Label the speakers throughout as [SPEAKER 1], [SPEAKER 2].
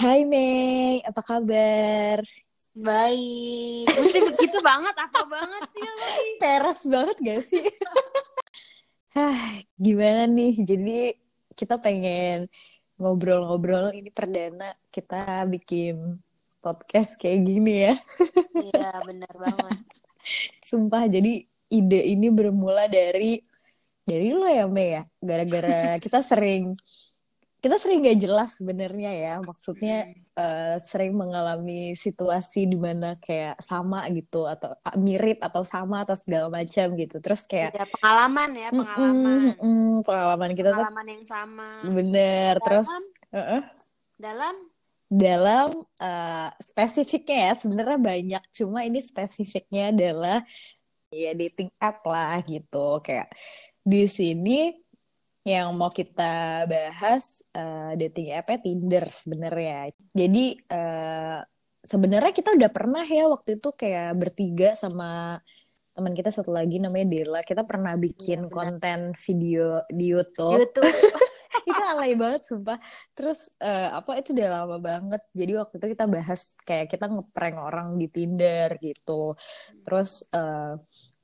[SPEAKER 1] Hai Mei, apa kabar?
[SPEAKER 2] Baik. Mesti begitu banget, apa banget sih lo nih?
[SPEAKER 1] Peres banget gak sih? Hah, gimana nih? Jadi kita pengen ngobrol-ngobrol ini perdana kita bikin podcast kayak gini ya.
[SPEAKER 2] Iya, benar banget.
[SPEAKER 1] Sumpah, jadi ide ini bermula dari dari lo ya Mei ya. Gara-gara kita sering kita sering gak jelas sebenarnya ya. Maksudnya uh, sering mengalami situasi di mana kayak sama gitu atau mirip atau sama atau segala macam gitu. Terus kayak
[SPEAKER 2] ya, pengalaman ya pengalaman.
[SPEAKER 1] mm, mm, mm, pengalaman kita
[SPEAKER 2] pengalaman tuh, yang sama.
[SPEAKER 1] Bener dalam, terus uh -uh.
[SPEAKER 2] dalam?
[SPEAKER 1] Dalam uh, spesifiknya ya sebenarnya banyak. Cuma ini spesifiknya adalah ya dating app lah gitu. Kayak di sini yang mau kita bahas uh, dating app Tinder sebenarnya. Jadi uh, sebenarnya kita udah pernah ya waktu itu kayak bertiga sama teman kita satu lagi namanya Dela. Kita pernah bikin ya, konten video di YouTube. YouTube. itu alay banget sumpah. Terus uh, apa itu udah lama banget. Jadi waktu itu kita bahas kayak kita ngeprank orang di Tinder gitu. Terus uh,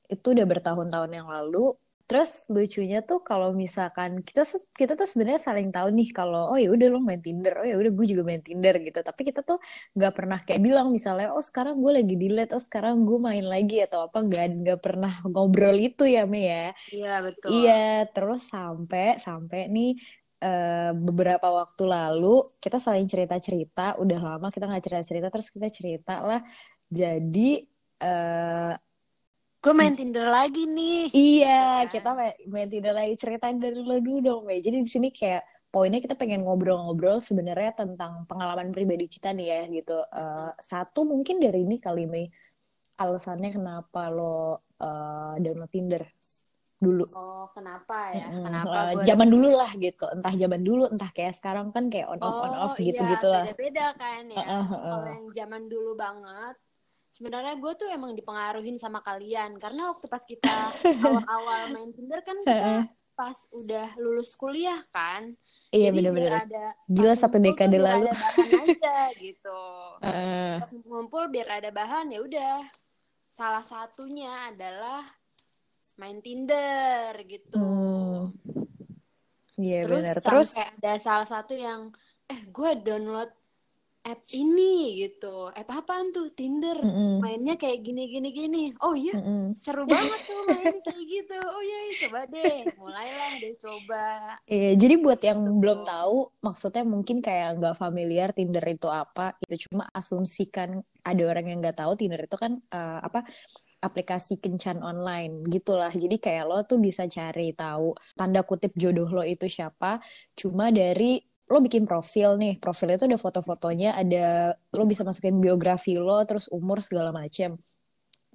[SPEAKER 1] itu udah bertahun-tahun yang lalu Terus lucunya tuh kalau misalkan kita kita tuh sebenarnya saling tahu nih kalau oh ya udah lo main Tinder, oh ya udah gue juga main Tinder gitu. Tapi kita tuh nggak pernah kayak bilang misalnya oh sekarang gue lagi delete, oh sekarang gue main lagi atau apa nggak nggak pernah ngobrol itu ya Me ya.
[SPEAKER 2] Iya betul.
[SPEAKER 1] Iya terus sampai sampai nih uh, beberapa waktu lalu kita saling cerita cerita, udah lama kita nggak cerita cerita terus kita cerita lah. Jadi uh,
[SPEAKER 2] gue main Tinder lagi nih.
[SPEAKER 1] Iya, kan? kita main, main Tinder lagi. Ceritain dari lo dulu dong, Mei. Jadi di sini kayak poinnya kita pengen ngobrol-ngobrol sebenarnya tentang pengalaman pribadi kita nih ya gitu. Uh, satu mungkin dari ini kali Mei alasannya kenapa lo uh, download Tinder dulu.
[SPEAKER 2] Oh, kenapa ya? Hmm, kenapa
[SPEAKER 1] uh, zaman dulu lah gitu. Entah zaman dulu, entah kayak sekarang kan kayak on off oh, on off gitu-gitu
[SPEAKER 2] iya, lah. beda-beda kan ya. Uh, uh, uh. Kalau yang zaman dulu banget sebenarnya gue tuh emang dipengaruhin sama kalian karena waktu pas kita awal-awal main Tinder kan kita pas udah lulus kuliah kan.
[SPEAKER 1] Iya benar-benar gila satu dekade lalu.
[SPEAKER 2] ada bahan aja gitu. Uh. pas ngumpul biar ada bahan ya udah. Salah satunya adalah main Tinder gitu. Hmm.
[SPEAKER 1] Iya
[SPEAKER 2] yeah,
[SPEAKER 1] benar. Terus?
[SPEAKER 2] ada salah satu yang eh gue download app ini gitu. App apaan tuh? Tinder. Mm -mm. mainnya kayak gini gini gini. Oh iya. Mm -mm. seru banget tuh main kayak gitu. Oh iya, iya. Coba deh. Mulailah deh coba.
[SPEAKER 1] Iya jadi buat yang gitu. belum tahu maksudnya mungkin kayak nggak familiar Tinder itu apa itu cuma asumsikan ada orang yang nggak tahu Tinder itu kan uh, apa aplikasi kencan online gitulah. Jadi kayak lo tuh bisa cari tahu tanda kutip jodoh lo itu siapa. Cuma dari lo bikin profil nih profil itu ada foto-fotonya ada lo bisa masukin biografi lo terus umur segala macem.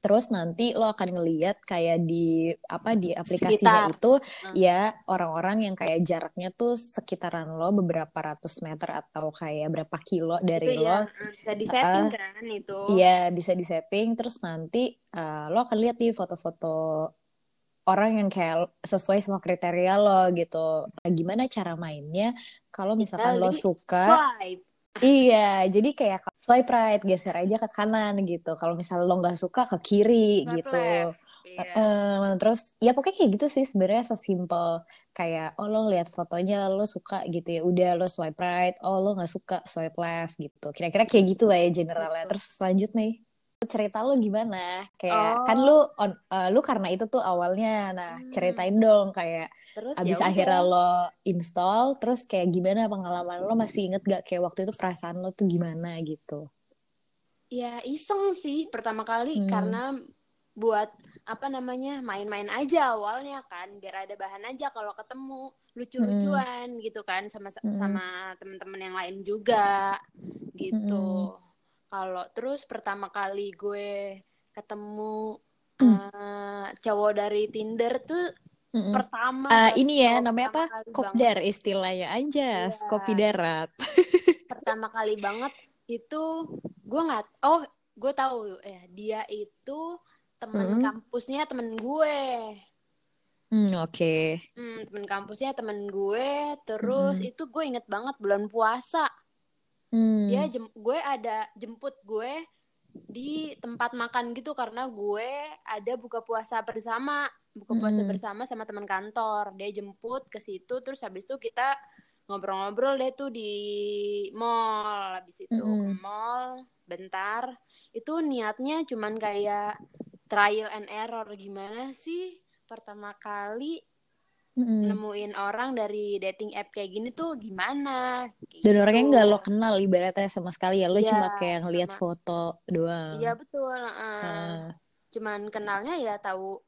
[SPEAKER 1] Terus nanti lo akan ngeliat kayak di apa di aplikasinya Sekitar. itu hmm. ya orang-orang yang kayak jaraknya tuh sekitaran lo beberapa ratus meter atau kayak berapa kilo dari itu lo.
[SPEAKER 2] ya, bisa disetting uh, kan itu.
[SPEAKER 1] Iya bisa disetting terus nanti uh, lo akan lihat nih foto-foto orang yang kayak sesuai sama kriteria lo gitu. Nah, gimana cara mainnya? Kalau misalkan lo suka,
[SPEAKER 2] swipe.
[SPEAKER 1] iya, jadi kayak swipe right, geser aja ke kanan gitu. Kalau misalnya lo nggak suka ke kiri
[SPEAKER 2] Not
[SPEAKER 1] gitu.
[SPEAKER 2] Left.
[SPEAKER 1] Yeah. Uh, terus ya pokoknya kayak gitu sih sebenarnya sesimpel kayak oh lo lihat fotonya lo suka gitu ya udah lo swipe right oh lo nggak suka swipe left gitu kira-kira kayak gitu lah ya generalnya terus lanjut nih cerita lu gimana kayak oh. kan lu on, uh, lu karena itu tuh awalnya nah hmm. ceritain dong kayak terus abis ya akhirnya lo install terus kayak gimana pengalaman lo masih inget gak kayak waktu itu perasaan lo tuh gimana gitu
[SPEAKER 2] ya iseng sih pertama kali hmm. karena buat apa namanya main-main aja awalnya kan biar ada bahan aja kalau ketemu lucu-lucuan hmm. gitu kan sama hmm. sama teman-teman yang lain juga gitu hmm kalau terus pertama kali gue ketemu mm. uh, cowok dari Tinder tuh Mm-mm. pertama
[SPEAKER 1] uh, ini ya namanya apa kopdar istilahnya aja yeah. kopi darat
[SPEAKER 2] pertama kali banget itu gue nggak oh gue tahu ya dia itu temen mm. kampusnya temen gue
[SPEAKER 1] Hmm, oke. Okay.
[SPEAKER 2] Hmm, temen kampusnya temen gue, terus hmm. itu gue inget banget bulan puasa. Hmm. dia jem gue ada jemput gue di tempat makan gitu karena gue ada buka puasa bersama buka puasa hmm. bersama sama teman kantor dia jemput ke situ terus habis itu kita ngobrol-ngobrol deh tuh di mall habis itu mm -hmm. ke mall bentar itu niatnya cuman kayak trial and error gimana sih pertama kali mm-hmm. nemuin orang dari dating app kayak gini tuh gimana
[SPEAKER 1] gitu. dan orangnya nggak lo kenal ibaratnya sama sekali ya lo ya, cuma kayak ngeliat sama, foto doang
[SPEAKER 2] iya betul uh, uh. cuman kenalnya ya tahu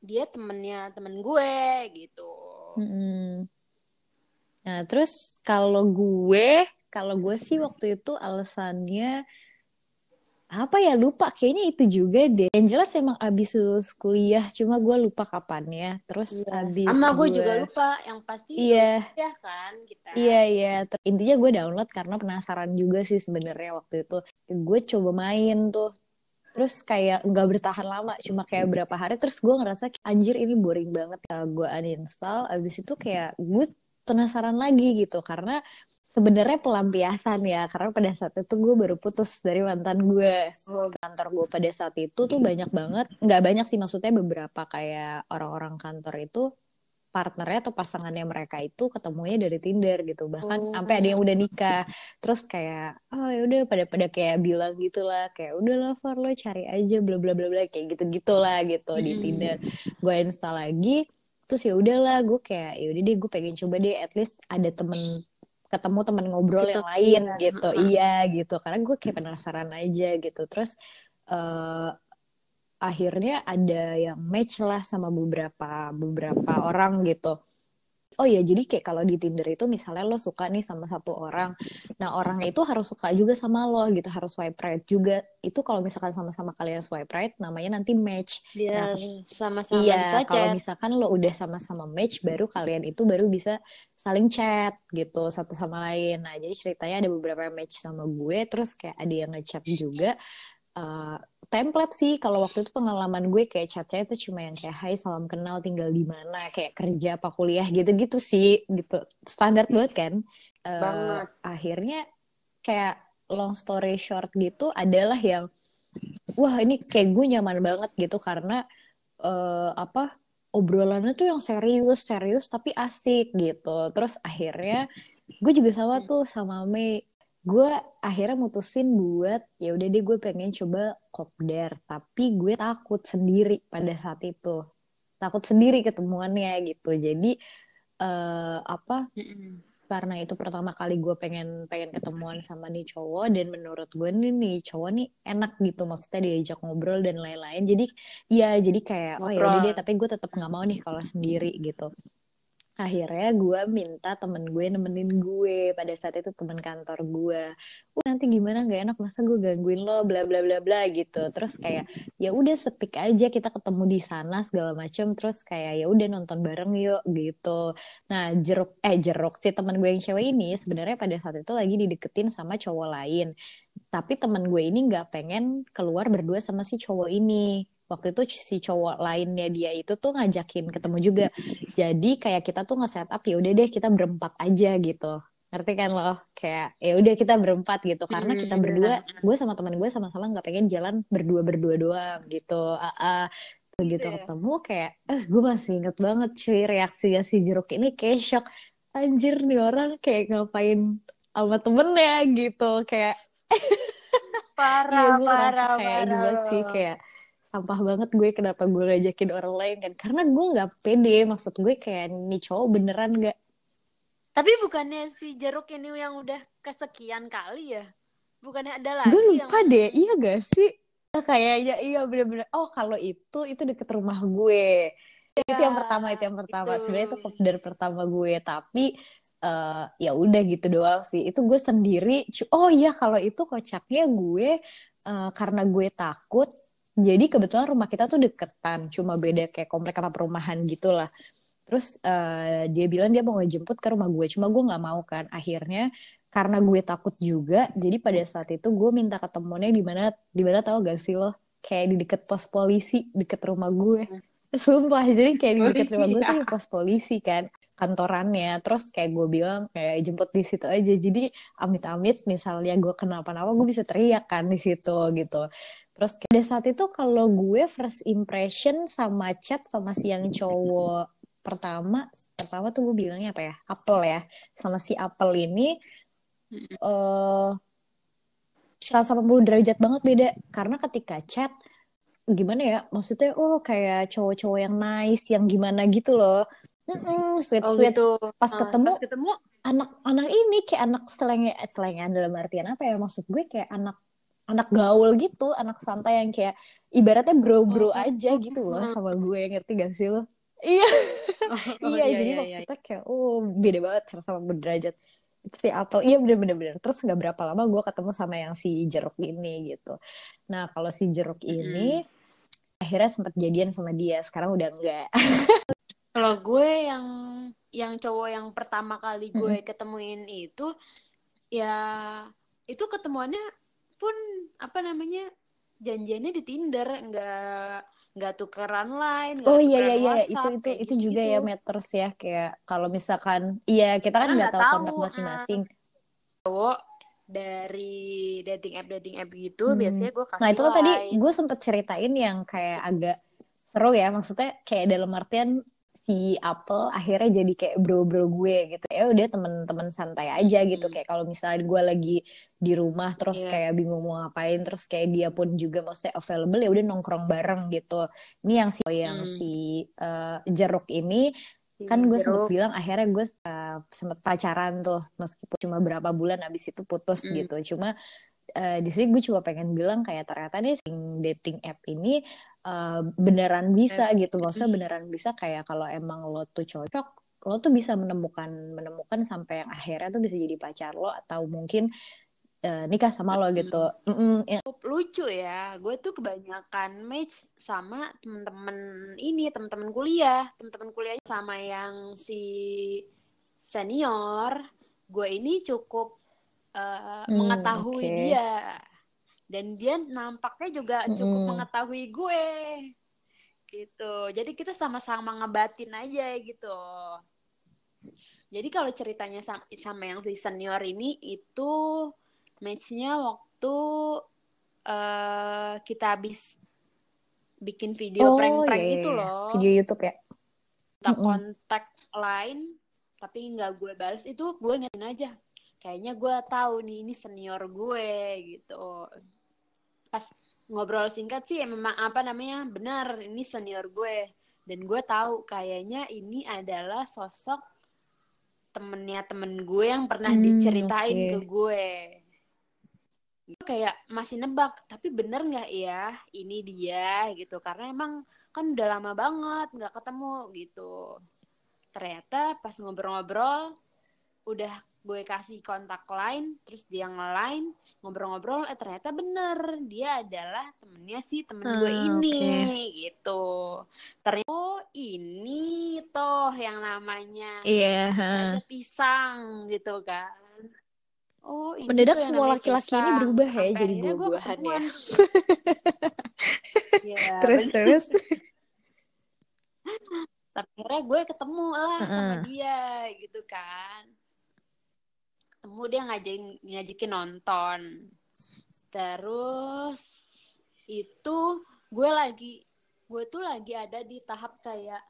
[SPEAKER 2] dia temennya temen gue gitu
[SPEAKER 1] mm-hmm. nah terus kalau gue kalau gue sih waktu itu alasannya apa ya lupa. Kayaknya itu juga deh. Yang jelas emang abis lulus kuliah cuma gue lupa kapannya. Terus yes. Iya, abis
[SPEAKER 2] sama gue juga lupa. Yang pasti
[SPEAKER 1] iya.
[SPEAKER 2] ya kan kita.
[SPEAKER 1] Iya iya. Intinya gue download karena penasaran juga sih sebenarnya waktu itu. Gue coba main tuh. Terus kayak nggak bertahan lama cuma kayak berapa hari. Terus gue ngerasa anjir ini boring banget. Ya gue uninstall abis itu kayak gue penasaran lagi gitu. Karena sebenarnya pelampiasan ya karena pada saat itu gue baru putus dari mantan gue oh. kantor gue pada saat itu tuh banyak banget nggak banyak sih maksudnya beberapa kayak orang-orang kantor itu partnernya atau pasangannya mereka itu ketemunya dari Tinder gitu bahkan oh. sampai ada yang udah nikah terus kayak oh ya udah pada pada kayak bilang gitulah kayak udah Far lo cari aja bla bla bla bla kayak gitu gitulah gitu hmm. di Tinder gue install lagi terus ya udahlah gue kayak ya udah deh gue pengen coba deh at least ada temen ketemu teman ngobrol gitu, yang lain iya. gitu. Iya gitu. Karena gue kayak penasaran aja gitu. Terus uh, akhirnya ada yang match lah sama beberapa beberapa orang gitu oh ya jadi kayak kalau di Tinder itu misalnya lo suka nih sama satu orang nah orang itu harus suka juga sama lo gitu harus swipe right juga. Itu kalau misalkan sama-sama kalian swipe right namanya nanti match.
[SPEAKER 2] Biar nah, sama-sama
[SPEAKER 1] iya kalau misalkan lo udah sama-sama match baru kalian itu baru bisa saling chat gitu satu sama lain. Nah jadi ceritanya ada beberapa match sama gue terus kayak ada yang ngechat juga uh, template sih. Kalau waktu itu pengalaman gue kayak chatnya itu cuma yang kayak Hai salam kenal tinggal di mana? Kayak kerja apa kuliah? Gitu-gitu sih gitu. Standar banget kan. Uh, banget. akhirnya kayak long story short gitu adalah yang wah ini kayak gue nyaman banget gitu. Karena uh, apa obrolannya tuh yang serius serius tapi asik gitu. Terus akhirnya gue juga sama tuh sama Mei gue akhirnya mutusin buat ya udah deh gue pengen coba kopdar. Tapi gue takut sendiri pada saat itu. Takut sendiri ketemuannya gitu. Jadi uh, apa karena itu pertama kali gue pengen pengen ketemuan sama nih cowok. Dan menurut gue nih nih cowok nih enak gitu. Maksudnya diajak ngobrol dan lain-lain. Jadi ya jadi kayak oh ya udah deh. Tapi gue tetap nggak mau nih kalau sendiri gitu akhirnya gue minta temen gue nemenin gue pada saat itu temen kantor gue Wah, nanti gimana? Nggak enak masa gue gangguin lo? Bla bla bla bla gitu. Terus kayak ya udah sepik aja kita ketemu di sana segala macem. Terus kayak ya udah nonton bareng yuk gitu. Nah jeruk eh jeruk si temen gue yang cewek ini sebenarnya pada saat itu lagi dideketin sama cowok lain. Tapi temen gue ini nggak pengen keluar berdua sama si cowok ini waktu itu si cowok lainnya dia itu tuh ngajakin ketemu juga. Jadi kayak kita tuh nge-set up ya udah deh kita berempat aja gitu. Ngerti kan lo? Kayak ya udah kita berempat gitu. Karena kita berdua gue sama teman gue sama-sama nggak pengen jalan berdua berdua doang gitu. Uh, uh, begitu yeah. ketemu kayak eh gue masih inget banget cuy reaksinya si jeruk ini kayak shock. Anjir nih orang kayak ngapain sama temennya gitu kayak
[SPEAKER 2] parah ya, parah
[SPEAKER 1] kayak parah. sih kayak sampah banget gue kenapa gue ngajakin orang lain kan karena gue nggak pede maksud gue kayak nih cowok beneran nggak?
[SPEAKER 2] Tapi bukannya si jeruk ini yang udah kesekian kali ya? Bukannya ada lagi
[SPEAKER 1] gue lupa yang... deh iya gak sih? Kayaknya iya bener-bener. Oh kalau itu itu deket rumah gue. Ya, itu yang pertama itu yang pertama. sebenarnya itu dari pertama gue tapi uh, ya udah gitu doang sih. Itu gue sendiri oh iya kalau itu kocaknya gue uh, karena gue takut jadi kebetulan rumah kita tuh deketan, cuma beda kayak komplek apa perumahan gitu lah. Terus uh, dia bilang dia mau ngejemput ke rumah gue, cuma gue nggak mau kan. Akhirnya karena gue takut juga, jadi pada saat itu gue minta ketemuannya di mana di mana tahu gak sih lo? Kayak di deket pos polisi deket rumah gue. sumpah jadi kayak di dekat rumah gue tuh di pos polisi kan kantorannya terus kayak gue bilang kayak jemput di situ aja jadi amit-amit misalnya gue kenapa-napa gue bisa teriak kan di situ gitu terus kayak pada saat itu kalau gue first impression sama chat sama si yang cowok pertama pertama tuh gue bilangnya apa ya? Apel ya. Sama si apel ini eh 180 derajat banget beda. Karena ketika chat gimana ya? Maksudnya oh kayak cowok-cowok yang nice yang gimana gitu loh. Mm-mm, sweet
[SPEAKER 2] Oh
[SPEAKER 1] sweet.
[SPEAKER 2] gitu.
[SPEAKER 1] pas
[SPEAKER 2] Ah,
[SPEAKER 1] ketemu
[SPEAKER 2] pas ketemu?
[SPEAKER 1] anak-anak ini kayak anak selenge selengean dalam artian apa ya? Maksud gue kayak anak anak gaul gitu anak santai yang kayak ibaratnya bro-bro
[SPEAKER 2] Oh.
[SPEAKER 1] aja gitu loh
[SPEAKER 2] Hmm.
[SPEAKER 1] sama gue ngerti gak sih lo iya
[SPEAKER 2] Oh,
[SPEAKER 1] iya, jadi
[SPEAKER 2] iya, iya.
[SPEAKER 1] maksudnya kayak oh beda banget sama berderajat si apel iya bener-bener bener. terus nggak berapa lama gue ketemu sama yang si jeruk ini gitu nah kalau si jeruk ini akhirnya sempat jadian sama dia sekarang udah enggak
[SPEAKER 2] Kalau gue yang yang cowok yang pertama kali gue ketemuin itu ya itu ketemuannya pun apa namanya janjiannya di Tinder nggak nggak tukeran line nggak
[SPEAKER 1] oh iya iya iya itu itu itu juga
[SPEAKER 2] gitu-gitu.
[SPEAKER 1] ya matters ya kayak kalau misalkan iya kita kan nggak tahu
[SPEAKER 2] tahu,
[SPEAKER 1] kontak
[SPEAKER 2] ah.
[SPEAKER 1] masing-masing
[SPEAKER 2] cowok dari dating app dating app gitu
[SPEAKER 1] Hmm.
[SPEAKER 2] biasanya gue kasih
[SPEAKER 1] Nah itu kan tadi gue sempet ceritain yang kayak agak seru ya maksudnya kayak dalam artian si Apple akhirnya jadi kayak bro-bro gue gitu ya udah temen-temen santai aja gitu
[SPEAKER 2] Hmm.
[SPEAKER 1] kayak kalau misalnya gue lagi di rumah terus
[SPEAKER 2] Iya.
[SPEAKER 1] kayak bingung mau ngapain terus kayak dia pun juga maksudnya available ya udah nongkrong bareng gitu ini yang si yang
[SPEAKER 2] Hmm.
[SPEAKER 1] si eh, jeruk ini kan gue sempet bilang akhirnya gue uh, sempet pacaran tuh meskipun cuma berapa bulan abis itu putus
[SPEAKER 2] Hmm.
[SPEAKER 1] gitu cuma uh, di sini gue cuma pengen bilang kayak ternyata nih dating app ini uh, beneran bisa gitu. Maksudnya beneran bisa kayak kalau emang lo tuh cocok lo tuh bisa menemukan menemukan sampai yang akhirnya tuh bisa jadi pacar lo atau mungkin uh, nikah sama lo gitu. Mm-mm, ya.
[SPEAKER 2] Cukup lucu ya. Gue tuh kebanyakan match sama temen-temen ini temen-temen kuliah. Temen-temen kuliahnya sama yang si senior. Gue ini cukup uh,
[SPEAKER 1] Hmm,
[SPEAKER 2] mengetahui
[SPEAKER 1] oke.
[SPEAKER 2] dia dan dia nampaknya juga cukup
[SPEAKER 1] Mm-mm.
[SPEAKER 2] mengetahui gue. Gitu. Jadi kita sama-sama ngebatin aja gitu. Jadi kalau ceritanya sama, sama yang si senior ini itu matchnya waktu eh kita habis bikin video prank-prank
[SPEAKER 1] iya,
[SPEAKER 2] itu
[SPEAKER 1] iya.
[SPEAKER 2] loh.
[SPEAKER 1] Video YouTube ya?
[SPEAKER 2] Kita
[SPEAKER 1] Mm-mm.
[SPEAKER 2] kontak line tapi nggak gue balas itu gue ngetin aja. Kayaknya gue tahu nih ini senior gue gitu pas ngobrol singkat sih ya memang apa namanya benar ini senior gue. Dan gue tahu kayaknya ini adalah sosok temennya temen gue yang pernah
[SPEAKER 1] Hmm,
[SPEAKER 2] diceritain
[SPEAKER 1] oke.
[SPEAKER 2] ke gue. Gue kayak masih nebak tapi bener nggak ya ini dia? Gitu. Karena emang kan udah lama banget nggak ketemu gitu. Ternyata pas ngobrol-ngobrol udah gue kasih kontak lain terus dia nge-line ngobrol-ngobrol eh ternyata bener dia adalah temennya si temen gue
[SPEAKER 1] Ah,
[SPEAKER 2] ini gitu ternyata oh ini toh yang namanya
[SPEAKER 1] iya
[SPEAKER 2] ada pisang gitu kan oh ini
[SPEAKER 1] Mendadak semua laki-laki ini berubah ya,
[SPEAKER 2] Sampai
[SPEAKER 1] jadi buah-buahan ya.
[SPEAKER 2] ketemuan. Iya,
[SPEAKER 1] terus
[SPEAKER 2] bener.
[SPEAKER 1] terus
[SPEAKER 2] tapi akhirnya gue ketemu lah sama
[SPEAKER 1] Heeh.
[SPEAKER 2] dia gitu kan ketemu dia ngajakin ngajakin nonton terus itu gue lagi gue tuh lagi ada di tahap kayak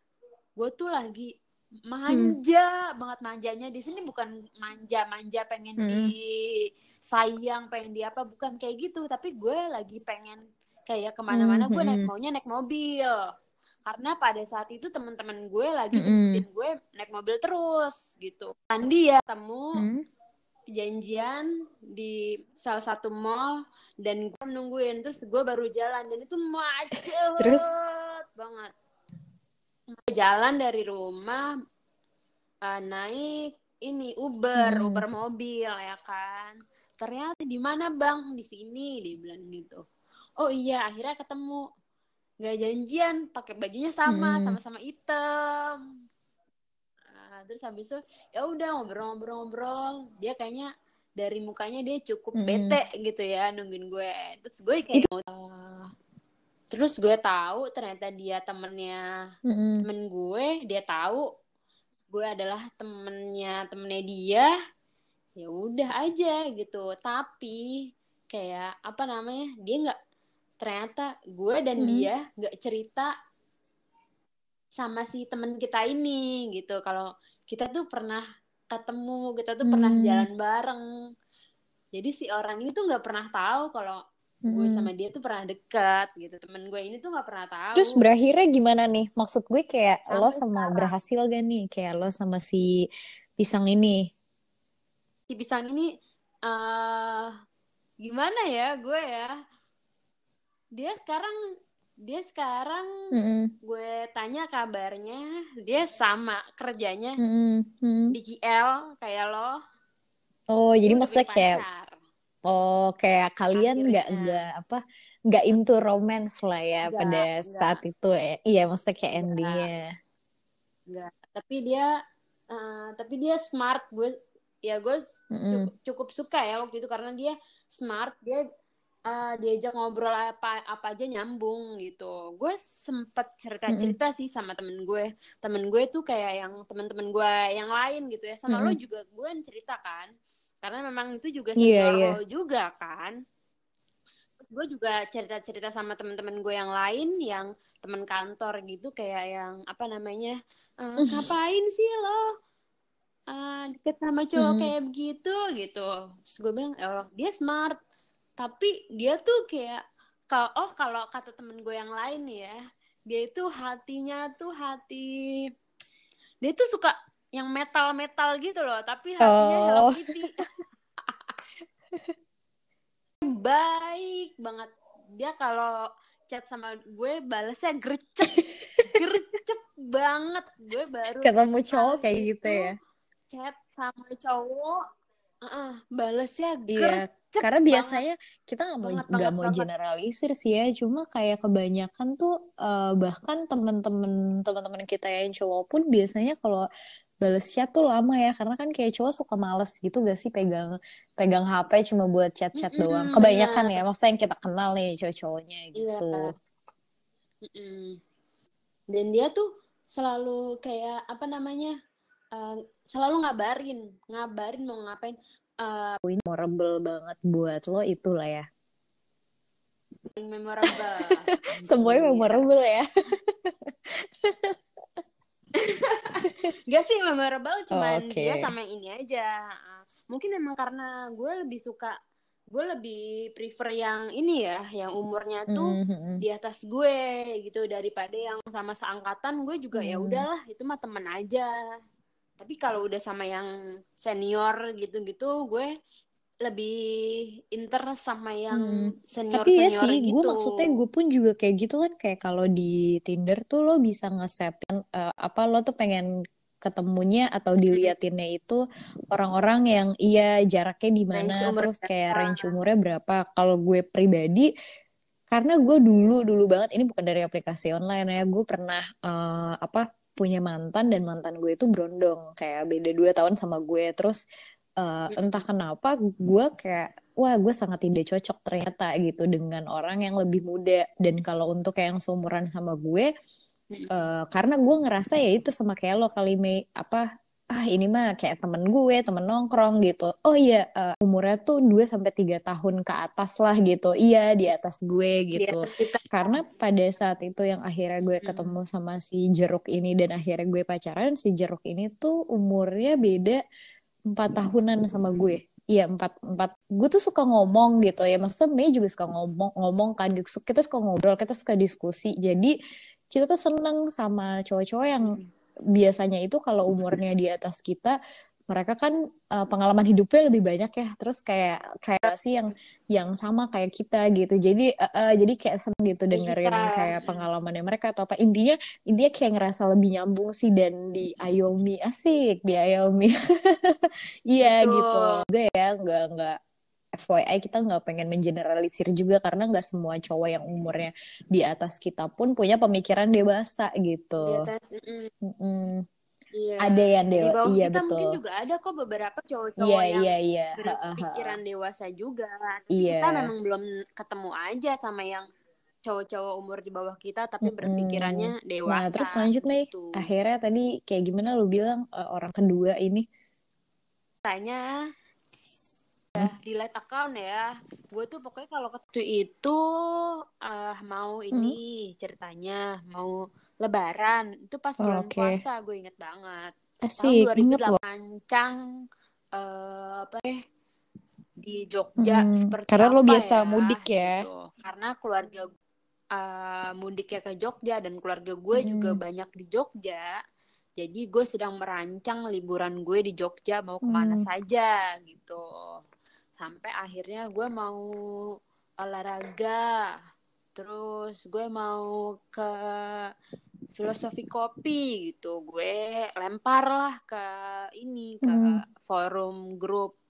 [SPEAKER 2] gue tuh lagi manja banget manjanya di sini bukan manja manja pengen
[SPEAKER 1] Hmm.
[SPEAKER 2] di sayang pengen di apa bukan kayak gitu tapi gue lagi pengen kayak ke mana-mana gue naik
[SPEAKER 1] Hmm.
[SPEAKER 2] maunya naik mobil karena pada saat itu teman-teman gue lagi
[SPEAKER 1] Mm-mm.
[SPEAKER 2] jemputin gue naik mobil terus gitu kan dia ketemu
[SPEAKER 1] Hmm.
[SPEAKER 2] Janjian di salah satu mall dan gue nungguin. Terus gue baru jalan dan itu macet
[SPEAKER 1] Terus?
[SPEAKER 2] banget. Jalan dari rumah eh, naik ini Uber
[SPEAKER 1] Hmm.
[SPEAKER 2] Uber mobil ya kan. Ternyata di mana bang? Di sini dia bilang gitu. Oh iya akhirnya ketemu. Nggak janjian pakai bajunya sama
[SPEAKER 1] Hmm.
[SPEAKER 2] sama-sama hitam Nah, terus habis itu ya udah ngobrol-ngobrol-ngobrol dia kayaknya dari mukanya dia cukup
[SPEAKER 1] Mm-mm.
[SPEAKER 2] bete gitu ya nungguin gue terus gue kayak "Eh, terus gue tahu ternyata dia temennya
[SPEAKER 1] Mm-mm.
[SPEAKER 2] temen gue dia tahu gue adalah temennya temennya dia ya udah aja gitu tapi kayak apa namanya dia nggak ternyata gue dan
[SPEAKER 1] Hmm.
[SPEAKER 2] dia nggak cerita sama si temen kita ini gitu kalau kita tuh pernah ketemu kita tuh pernah
[SPEAKER 1] Hmm.
[SPEAKER 2] jalan bareng jadi si orang ini tuh nggak pernah tahu kalau gue
[SPEAKER 1] Mm-mm.
[SPEAKER 2] sama dia tuh pernah dekat gitu temen gue ini tuh nggak pernah tahu
[SPEAKER 1] Terus berakhirnya gimana nih? Maksud gue kayak lo
[SPEAKER 2] Sampai
[SPEAKER 1] sama
[SPEAKER 2] sekarang.
[SPEAKER 1] berhasil gak nih? Kayak lo sama si pisang ini.
[SPEAKER 2] si pisang ini eh gimana ya gue ya dia sekarang dia sekarang
[SPEAKER 1] Mm-mm.
[SPEAKER 2] gue tanya kabarnya dia sama kerjanya
[SPEAKER 1] Mm-mm. Mm-mm.
[SPEAKER 2] di KL kayak lo
[SPEAKER 1] Oh, jadi maksudnya kayak oh kayak kalian nggak nggak apa nggak into romance lah ya
[SPEAKER 2] Nggak,
[SPEAKER 1] pada
[SPEAKER 2] nggak.
[SPEAKER 1] saat itu ya. Iya, maksudnya kayak
[SPEAKER 2] Nggak.
[SPEAKER 1] endingnya.
[SPEAKER 2] Enggak. tapi dia eh, tapi dia smart gue ya gue
[SPEAKER 1] Mm-mm.
[SPEAKER 2] cukup, cukup suka ya waktu itu karena dia smart dia eh, diajak ngobrol apa apa aja nyambung gitu. Gue sempet cerita cerita sih sama temen gue. Temen gue tuh kayak yang temen-temen gue yang lain gitu ya. Sama lo
[SPEAKER 1] Mm-mm.
[SPEAKER 2] juga gue cerita kan. Karena memang itu juga
[SPEAKER 1] Iya,
[SPEAKER 2] senior
[SPEAKER 1] iya.
[SPEAKER 2] lo juga kan. Terus gue juga cerita-cerita sama temen-temen gue yang lain yang temen kantor gitu kayak yang apa namanya eh, ngapain sih lo eh, deket sama cowok
[SPEAKER 1] Mm.
[SPEAKER 2] kayak begitu? Gitu. Terus gue bilang ya Allah dia smart tapi dia tuh kayak kalau oh kalau kata temen gue yang lain ya dia itu hatinya tuh hati dia tuh suka yang metal metal gitu loh tapi hatinya Hello
[SPEAKER 1] Oh.
[SPEAKER 2] Kitty baik banget dia kalau chat sama gue balasnya gercep gercep banget gue baru
[SPEAKER 1] Ketemu cowok kayak gitu
[SPEAKER 2] itu
[SPEAKER 1] ya.
[SPEAKER 2] chat sama cowok uh, balesnya
[SPEAKER 1] Iya,
[SPEAKER 2] gercep
[SPEAKER 1] karena
[SPEAKER 2] banget.
[SPEAKER 1] biasanya kita nggak mau
[SPEAKER 2] Banget,
[SPEAKER 1] nggak
[SPEAKER 2] banget,
[SPEAKER 1] mau
[SPEAKER 2] banget.
[SPEAKER 1] generalisir sih ya, cuma kayak kebanyakan tuh eh, bahkan temen-temen teman-teman kita yang cowok pun biasanya kalau bales chat tuh lama ya, karena kan kayak cowok suka males gitu gak sih pegang pegang HP cuma buat chat-chat
[SPEAKER 2] Mm-mm,
[SPEAKER 1] doang. Kebanyakan
[SPEAKER 2] benar.
[SPEAKER 1] ya, maksudnya yang kita kenal nih cowok-cowoknya
[SPEAKER 2] Iya.
[SPEAKER 1] gitu.
[SPEAKER 2] Mm-mm. dan dia tuh selalu kayak apa namanya uh, selalu ngabarin ngabarin mau ngapain uh,
[SPEAKER 1] memorable banget buat lo itulah ya.
[SPEAKER 2] paling memorable
[SPEAKER 1] Semuanya
[SPEAKER 2] Iya.
[SPEAKER 1] memorable ya.
[SPEAKER 2] Gak sih memorable cuman
[SPEAKER 1] Oke.
[SPEAKER 2] dia sama yang ini aja. Mungkin emang karena gue lebih suka gue lebih prefer yang ini ya, yang umurnya tuh
[SPEAKER 1] Mhm.
[SPEAKER 2] di atas gue gitu daripada yang sama seangkatan gue juga ya
[SPEAKER 1] Hmm.
[SPEAKER 2] udahlah itu mah temen aja. Tapi kalau udah sama yang senior gitu-gitu gue lebih interest sama yang
[SPEAKER 1] Hmm.
[SPEAKER 2] senior
[SPEAKER 1] Tapi ya
[SPEAKER 2] senior
[SPEAKER 1] sih,
[SPEAKER 2] gitu.
[SPEAKER 1] gue maksudnya gue pun juga kayak gitu kan kayak kalau di Tinder tuh lo bisa ngesetting eh, apa lo tuh pengen ketemunya atau diliatinnya itu orang-orang yang iya jaraknya di mana terus kayak range umurnya berapa. Kalau gue pribadi karena gue dulu dulu banget ini bukan dari aplikasi online ya gue pernah eh, apa punya mantan dan mantan gue itu berondong kayak beda dua tahun sama gue. Terus eh, entah kenapa gue kayak wah gue sangat tidak cocok ternyata gitu dengan orang yang lebih muda. Dan kalau untuk yang seumuran sama gue eh, karena gue ngerasa ya itu sama kayak lo kali Mei. Apa ah ini mah kayak temen gue temen nongkrong gitu. Oh iya eh, umurnya tuh 2 sampai tiga tahun ke atas lah gitu. Iya di atas gue gitu.
[SPEAKER 2] atas kita.
[SPEAKER 1] karena pada saat itu yang akhirnya gue
[SPEAKER 2] Mm.
[SPEAKER 1] ketemu sama si jeruk ini dan akhirnya gue pacaran si jeruk ini tuh umurnya beda empat tahunan sama gue. Iya empat empat. Gue tuh suka ngomong gitu ya. Maksudnya Mei juga suka ngomong ngomong kan. Kita suka ngobrol kita suka diskusi. Jadi kita tuh seneng sama cowok-cowok yang biasanya itu kalau umurnya di atas kita mereka kan uh, pengalaman hidupnya lebih banyak ya. Terus kayak kayak sih yang yang sama kayak kita gitu. Jadi uh, uh, jadi kayak seneng gitu dengerin
[SPEAKER 2] Kita.
[SPEAKER 1] kayak pengalamannya mereka atau apa. Intinya intinya kayak ngerasa lebih nyambung sih dan diayomi. Asik diayomi. Iya
[SPEAKER 2] Betul.
[SPEAKER 1] gitu gue ya nggak nggak FYI kita nggak pengen mengeneralisir juga karena nggak semua cowok yang umurnya di atas kita pun punya pemikiran dewasa
[SPEAKER 2] Di
[SPEAKER 1] gitu.
[SPEAKER 2] atas, mm,
[SPEAKER 1] Mm-mm.
[SPEAKER 2] iya.
[SPEAKER 1] Ada yang
[SPEAKER 2] Di
[SPEAKER 1] dewa,
[SPEAKER 2] bawah
[SPEAKER 1] iya
[SPEAKER 2] kita mungkin
[SPEAKER 1] betul.
[SPEAKER 2] juga ada kok beberapa cowok-cowok
[SPEAKER 1] Iya
[SPEAKER 2] yang
[SPEAKER 1] iya iya. Ha, ha, ha.
[SPEAKER 2] berpikiran dewasa juga.
[SPEAKER 1] Iya.
[SPEAKER 2] kita memang belum ketemu aja sama yang cowok-cowok umur di bawah kita tapi berpikirannya dewasa.
[SPEAKER 1] Nah, terus lanjut Mei.
[SPEAKER 2] gitu.
[SPEAKER 1] Akhirnya tadi kayak gimana lu bilang uh, orang kedua ini?
[SPEAKER 2] Tanya ya, di light account ya. Gue tuh pokoknya kalau waktu itu uh, mau ini ceritanya mau lebaran itu pas
[SPEAKER 1] Oh,
[SPEAKER 2] bulan
[SPEAKER 1] oke.
[SPEAKER 2] puasa gue inget banget.
[SPEAKER 1] Asik,
[SPEAKER 2] Tahun
[SPEAKER 1] inget
[SPEAKER 2] 2008
[SPEAKER 1] loh.
[SPEAKER 2] Ancang eh apa ya di Jogja
[SPEAKER 1] Hmm,
[SPEAKER 2] seperti
[SPEAKER 1] karena lo biasa
[SPEAKER 2] ya,
[SPEAKER 1] mudik ya.
[SPEAKER 2] gitu. Karena keluarga uh, mudiknya ke Jogja dan keluarga gue juga
[SPEAKER 1] Hmm.
[SPEAKER 2] banyak di Jogja. Jadi gue sedang merancang liburan gue di Jogja mau ke mana
[SPEAKER 1] Hmm.
[SPEAKER 2] saja gitu. Sampai akhirnya gue mau olahraga. Terus gue mau ke filosofi kopi gitu. Gue lempar lah ke ini ke
[SPEAKER 1] Hmm.
[SPEAKER 2] forum grup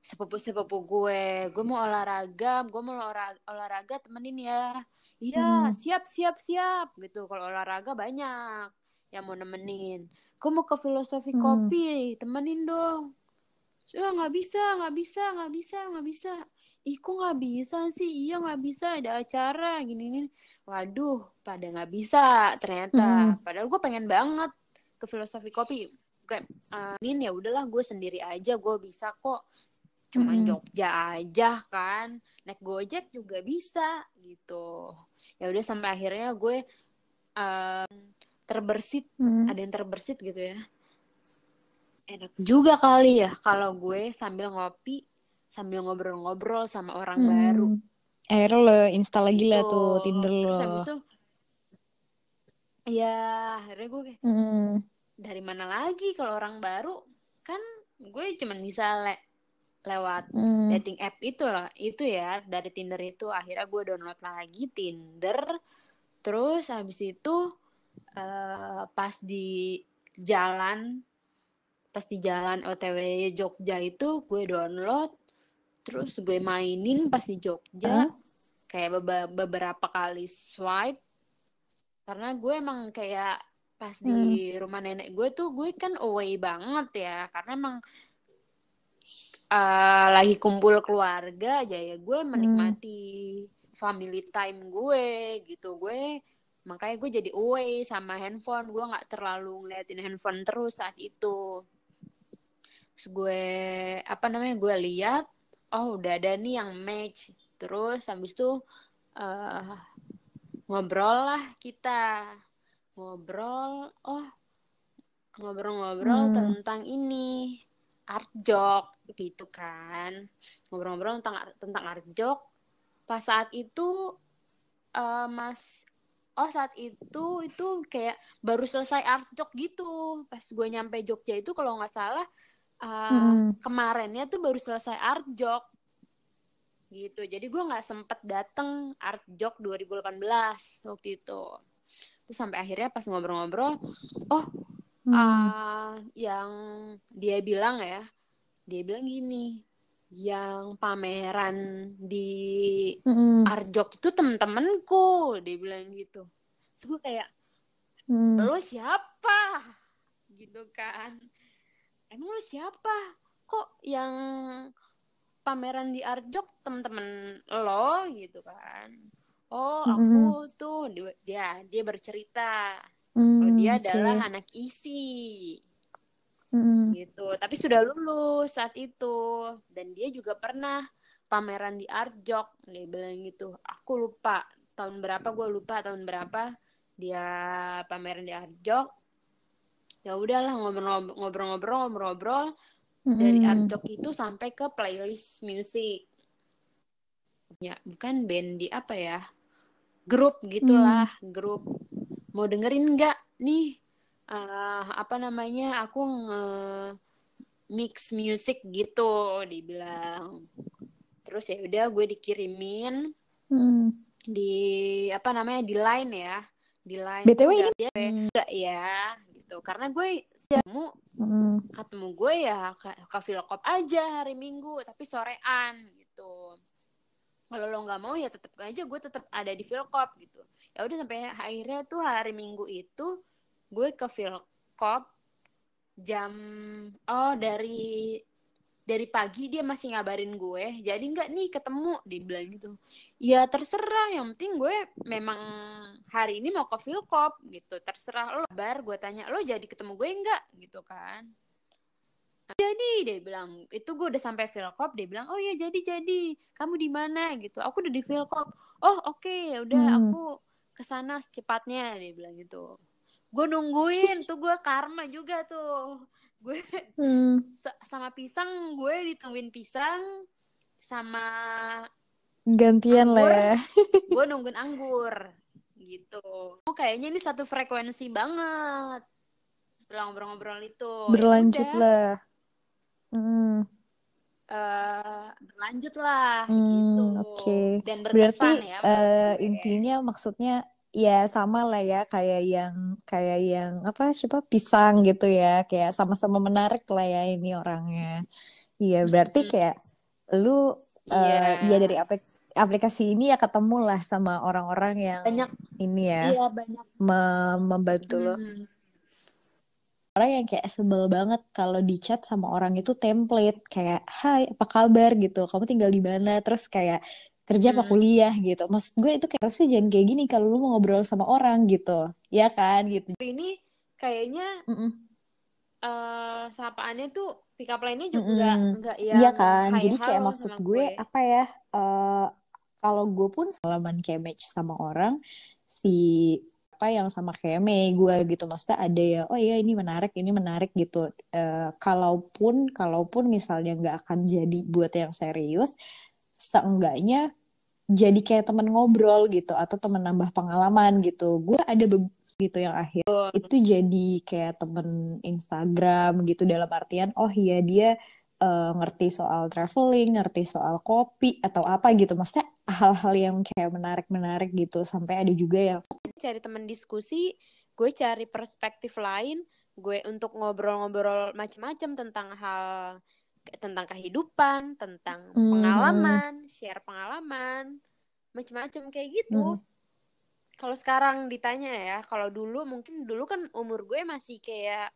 [SPEAKER 2] sepupu-sepupu gue. Gue mau olahraga, gue mau olahraga, olahraga temenin ya. Iya,
[SPEAKER 1] Hmm.
[SPEAKER 2] siap siap siap gitu. Kalau olahraga banyak yang mau nemenin. Gue mau ke filosofi
[SPEAKER 1] Hmm.
[SPEAKER 2] kopi, temenin dong. Ya nggak bisa, nggak bisa, nggak bisa, nggak bisa. Ih, kok nggak bisa sih? Iya nggak bisa, ada acara gini gini. Waduh, pada nggak bisa ternyata.
[SPEAKER 1] Hmm.
[SPEAKER 2] Padahal gue pengen banget ke filosofi kopi. Kayak, "Ah, ini ya udahlah gue sendiri aja, gue bisa kok. Cuman
[SPEAKER 1] Hmm.
[SPEAKER 2] Jogja aja kan, naik gojek juga bisa gitu. Ya udah sampai akhirnya gue em, terbersit,
[SPEAKER 1] Hmm.
[SPEAKER 2] ada yang terbersit gitu ya enak juga kali ya kalau gue sambil ngopi sambil ngobrol-ngobrol sama orang
[SPEAKER 1] Hmm.
[SPEAKER 2] baru
[SPEAKER 1] Akhirnya lo install lagi lah
[SPEAKER 2] Gitu.
[SPEAKER 1] tuh Tinder lo.
[SPEAKER 2] terus habis itu ya akhirnya gue kayak
[SPEAKER 1] Hmm.
[SPEAKER 2] dari mana lagi kalau orang baru kan gue cuman bisa le- lewat
[SPEAKER 1] Hmm.
[SPEAKER 2] dating app itu loh itu ya dari Tinder itu akhirnya gue download lagi Tinder terus habis itu eh, pas di jalan pas di jalan OTW Jogja itu gue download terus gue mainin pas di Jogja.
[SPEAKER 1] Hah?
[SPEAKER 2] kayak beba- beberapa kali swipe. Karena gue emang kayak pas di rumah nenek gue tuh gue kan away banget ya. Karena emang eh, lagi kumpul keluarga aja ya gue menikmati family time gue gitu. Gue makanya gue jadi away sama handphone. Gue nggak terlalu ngeliatin handphone terus saat itu terus gue apa namanya gue lihat oh udah ada nih yang match. Terus habis itu eh, ngobrol lah kita. Ngobrol oh ngobrol-ngobrol
[SPEAKER 1] Hmm.
[SPEAKER 2] tentang ini art jok gitu kan. Ngobrol-ngobrol tentang tentang art jok pas saat itu eh, mas oh saat itu itu kayak baru selesai art jok gitu. Pas gue nyampe Jogja itu kalau nggak salah eh,
[SPEAKER 1] Hmm.
[SPEAKER 2] kemarinnya tuh baru selesai art jok gitu jadi gue nggak sempet dateng art jok 2018 waktu itu terus sampai akhirnya pas ngobrol-ngobrol oh
[SPEAKER 1] Hmm.
[SPEAKER 2] ah, yang dia bilang ya dia bilang gini yang pameran di
[SPEAKER 1] Hmm.
[SPEAKER 2] Arjok itu temen-temenku dia bilang gitu terus gue kayak
[SPEAKER 1] Hmm.
[SPEAKER 2] lo siapa gitu kan emang lo siapa? Kok yang pameran di Arjok temen-temen lo gitu kan? Oh aku tuh dia dia bercerita. Kalau
[SPEAKER 1] Hmm,
[SPEAKER 2] dia adalah anak isi.
[SPEAKER 1] Hmm.
[SPEAKER 2] gitu. Tapi sudah lulus saat itu. Dan dia juga pernah pameran di Arjok dia bilang gitu aku lupa tahun berapa gue lupa tahun berapa dia pameran di Arjok ya udahlah ngobrol-ngobrol ngobrol-ngobrol ngobrol dari
[SPEAKER 1] Hmm.
[SPEAKER 2] Arjok itu sampai ke playlist musik ya bukan band di apa ya grup gitulah grup. Mau dengerin nggak nih eh, apa namanya aku nge mix music gitu dibilang. Terus ya udah gue dikirimin
[SPEAKER 1] Hmm.
[SPEAKER 2] di apa namanya di line ya. Di line
[SPEAKER 1] BTW ini?
[SPEAKER 2] dia enggak ya gitu. Karena gue ketemu
[SPEAKER 1] Hmm.
[SPEAKER 2] ketemu gue ya ke, ke Philcop aja hari Minggu tapi sorean gitu. Kalau lo nggak mau ya tetap aja gue tetap ada di Philcop gitu. Ya udah sampai akhirnya tuh hari Minggu itu gue ke Philcop jam oh dari dari pagi dia masih ngabarin gue. Jadi nggak nih ketemu dia bilang gitu ya terserah. Yang penting gue memang hari ini mau ke Philcop gitu. Terserah lo bar gue tanya lo jadi ketemu gue enggak gitu kan. Jadi dia bilang. Itu gue udah sampai Philcop dia bilang oh ya jadi jadi. Kamu di mana? Gitu. Aku udah di Philcop oh oke. Okay, ya udah hmm. aku ke sana secepatnya dia bilang gitu. Gue nungguin tuh gue karma juga tuh. Gue hmm. sama pisang gue ditungguin pisang sama
[SPEAKER 1] gantian anggur, lah ya.
[SPEAKER 2] Gue nungguin anggur gitu. Oh, kayaknya ini satu frekuensi banget. Setelah ngobrol-ngobrol itu.
[SPEAKER 1] Ya berlanjut ya lah. Hmm.
[SPEAKER 2] uh, berlanjut lah hmm, gitu.
[SPEAKER 1] oke. Okay. dan berarti ya, uh, intinya maksudnya ya sama lah ya kayak yang kayak yang apa siapa pisang gitu ya. Kayak sama-sama menarik lah ya ini orangnya. Iya berarti kayak lu yeah. uh, ya dari aplik aplikasi ini ya ketemu lah sama orang-orang yang
[SPEAKER 2] banyak.
[SPEAKER 1] ini ya
[SPEAKER 2] iya, banyak.
[SPEAKER 1] Me- membantu hmm. lo orang yang kayak sebel banget kalau di chat sama orang itu template kayak hai apa kabar? gitu. Kamu tinggal di mana? Terus kayak kerja apa hmm. kuliah? gitu. Maksud gue itu kayak harusnya jangan kayak gini kalau lu mau ngobrol sama orang gitu. Ya kan gitu.
[SPEAKER 2] Ini kayaknya mm -mm. Uh, sapaannya tuh pick up line-nya juga mm -mm. yang
[SPEAKER 1] iya kan jadi kayak maksud gue, gue apa ya uh, kalau gue pun salaman kayak match sama orang si apa yang sama kayak Mei gue gitu maksudnya ada ya oh iya ini menarik ini menarik gitu. Uh, kalaupun kalaupun misalnya nggak akan jadi buat yang serius seenggaknya jadi kayak temen ngobrol gitu atau temen nambah pengalaman gitu. Gue ada gitu yang akhir itu jadi kayak temen Instagram gitu dalam artian oh iya dia uh, ngerti soal traveling ngerti soal kopi atau apa gitu maksudnya hal-hal yang kayak menarik-menarik gitu sampai ada juga yang
[SPEAKER 2] cari temen diskusi gue cari perspektif lain gue untuk ngobrol-ngobrol macam-macam tentang hal tentang kehidupan, tentang hmm. pengalaman, share pengalaman, macam-macam kayak gitu. Hmm. Kalau sekarang ditanya ya, kalau dulu mungkin dulu kan umur gue masih kayak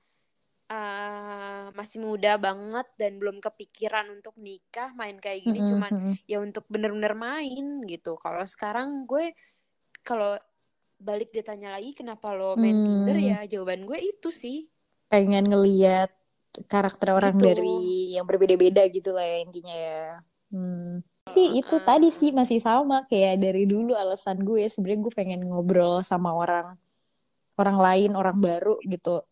[SPEAKER 2] uh, masih muda banget dan belum kepikiran untuk nikah, main kayak gini hmm. cuman ya untuk bener-bener main gitu. Kalau sekarang gue kalau balik ditanya lagi kenapa lo main hmm. Tinder ya, jawaban gue itu sih.
[SPEAKER 1] Pengen ngeliat karakter orang gitu. dari yang berbeda-beda gitu lah ya intinya ya. Hmm. Sih itu tadi sih masih sama kayak dari dulu alasan gue sebenarnya gue pengen ngobrol sama orang orang lain orang baru gitu.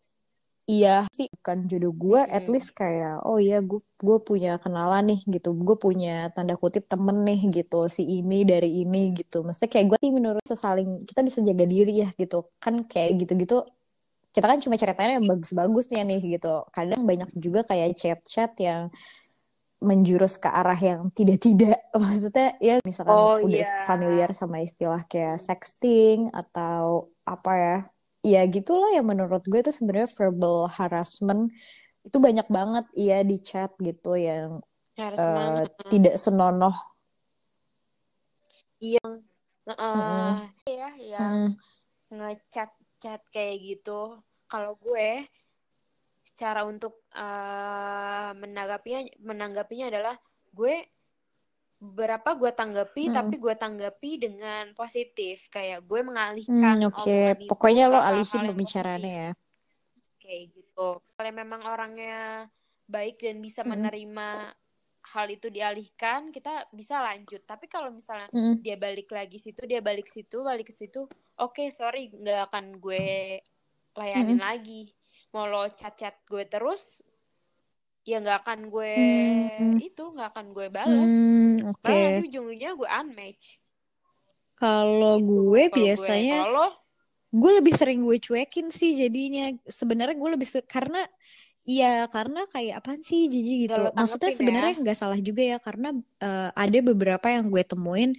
[SPEAKER 1] Iya sih bukan jodoh gue, hmm. at least kayak oh iya gue gue punya kenalan nih gitu, gue punya tanda kutip temen nih gitu si ini dari ini gitu. Maksudnya kayak gue sih menurut sesaling kita bisa jaga diri ya gitu kan kayak gitu-gitu kita kan cuma ceritanya yang bagus-bagusnya nih gitu. Kadang banyak juga kayak chat-chat yang menjurus ke arah yang tidak-tidak. Maksudnya ya misalkan oh, udah yeah. familiar sama istilah kayak sexting atau apa ya. Ya gitulah yang menurut gue itu sebenarnya verbal harassment itu banyak banget iya di chat gitu yang uh, tidak senonoh.
[SPEAKER 2] Yang uh, mm. ya yang mm. ngechat chat kayak gitu kalau gue cara untuk uh, menanggapinya menanggapinya adalah gue berapa gue tanggapi hmm. tapi gue tanggapi dengan positif kayak gue mengalihkan
[SPEAKER 1] hmm, oke okay. pokoknya lo alihin pembicaraannya ya
[SPEAKER 2] kayak gitu kalau memang orangnya baik dan bisa hmm. menerima hal itu dialihkan kita bisa lanjut tapi kalau misalnya hmm. dia balik lagi situ dia balik situ balik ke situ oke okay, sorry nggak akan gue layanin hmm. lagi mau lo chat-chat gue terus ya nggak akan gue hmm. itu nggak akan gue balas hmm, okay. karena nanti ujung-ujungnya gue unmatch
[SPEAKER 1] kalau gitu. gue kalo biasanya gue, kalo gue lebih sering gue cuekin sih jadinya sebenarnya gue lebih karena Iya karena kayak apa sih Jiji gitu. Maksudnya sebenarnya ya. nggak salah juga ya karena uh, ada beberapa yang gue temuin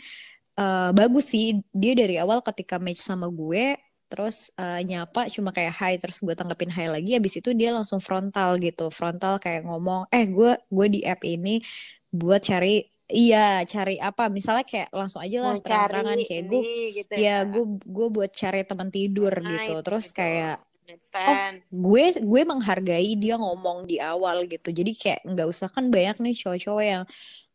[SPEAKER 1] uh, bagus sih dia dari awal ketika match sama gue terus uh, nyapa cuma kayak hai terus gue tanggapin hai lagi habis itu dia langsung frontal gitu. Frontal kayak ngomong eh gue gue di app ini buat cari iya cari apa? Misalnya kayak langsung aja lah terang-terangan kayak gue gitu ya. gue ya, gue buat cari teman tidur nah, gitu. terus gitu. kayak oh gue gue menghargai dia ngomong di awal gitu. Jadi kayak nggak usah kan banyak nih cowok-cowok yang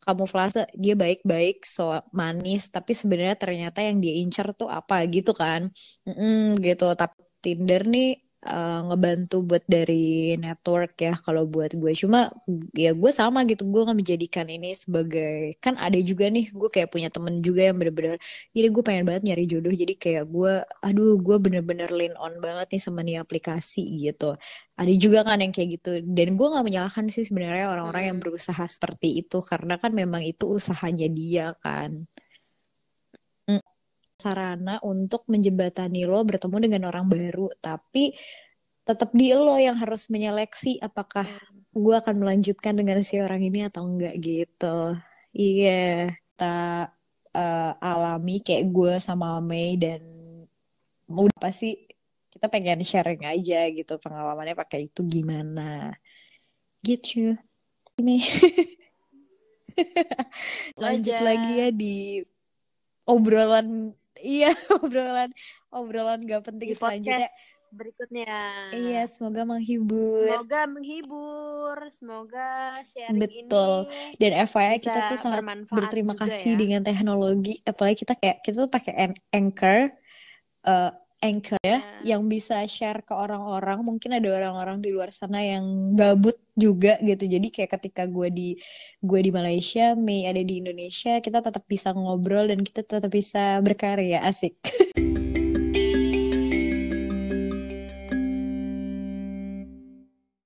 [SPEAKER 1] kamuflase dia baik-baik so manis tapi sebenarnya ternyata yang dia incer tuh apa gitu kan. Mm -mm, gitu. Tapi Tinder nih uh, ngebantu buat dari network ya kalau buat gue. Cuma ya gue sama gitu gue nggak menjadikan ini sebagai kan ada juga nih gue kayak punya temen juga yang bener-bener jadi gue pengen banget nyari jodoh. Jadi kayak gue aduh gue bener-bener lean on banget nih sama nih aplikasi gitu. Ada juga kan yang kayak gitu. Dan gue nggak menyalahkan sih sebenarnya orang-orang yang berusaha seperti itu karena kan memang itu usahanya dia kan sarana untuk menjembatani lo bertemu dengan orang baru. Tapi tetap di lo yang harus menyeleksi apakah hmm. gue akan melanjutkan dengan si orang ini atau enggak gitu. Iya yeah. kita uh, alami kayak gue sama Mei dan udah pasti kita pengen sharing aja gitu pengalamannya pakai itu gimana. Gitu. Mei lanjut lagi ya di obrolan Iya, obrolan obrolan gak penting Di selanjutnya.
[SPEAKER 2] berikutnya.
[SPEAKER 1] Iya, semoga menghibur.
[SPEAKER 2] Semoga menghibur, semoga sharing
[SPEAKER 1] Betul.
[SPEAKER 2] ini
[SPEAKER 1] Dan FYI kita tuh sangat berterima kasih ya. dengan teknologi, apalagi kita kayak kita tuh pakai Anchor uh, Anchor ya, yeah. yang bisa share ke orang-orang. Mungkin ada orang-orang di luar sana yang gabut juga gitu. Jadi kayak ketika gue di gue di Malaysia, Mei ada di Indonesia, kita tetap bisa ngobrol dan kita tetap bisa berkarya asik.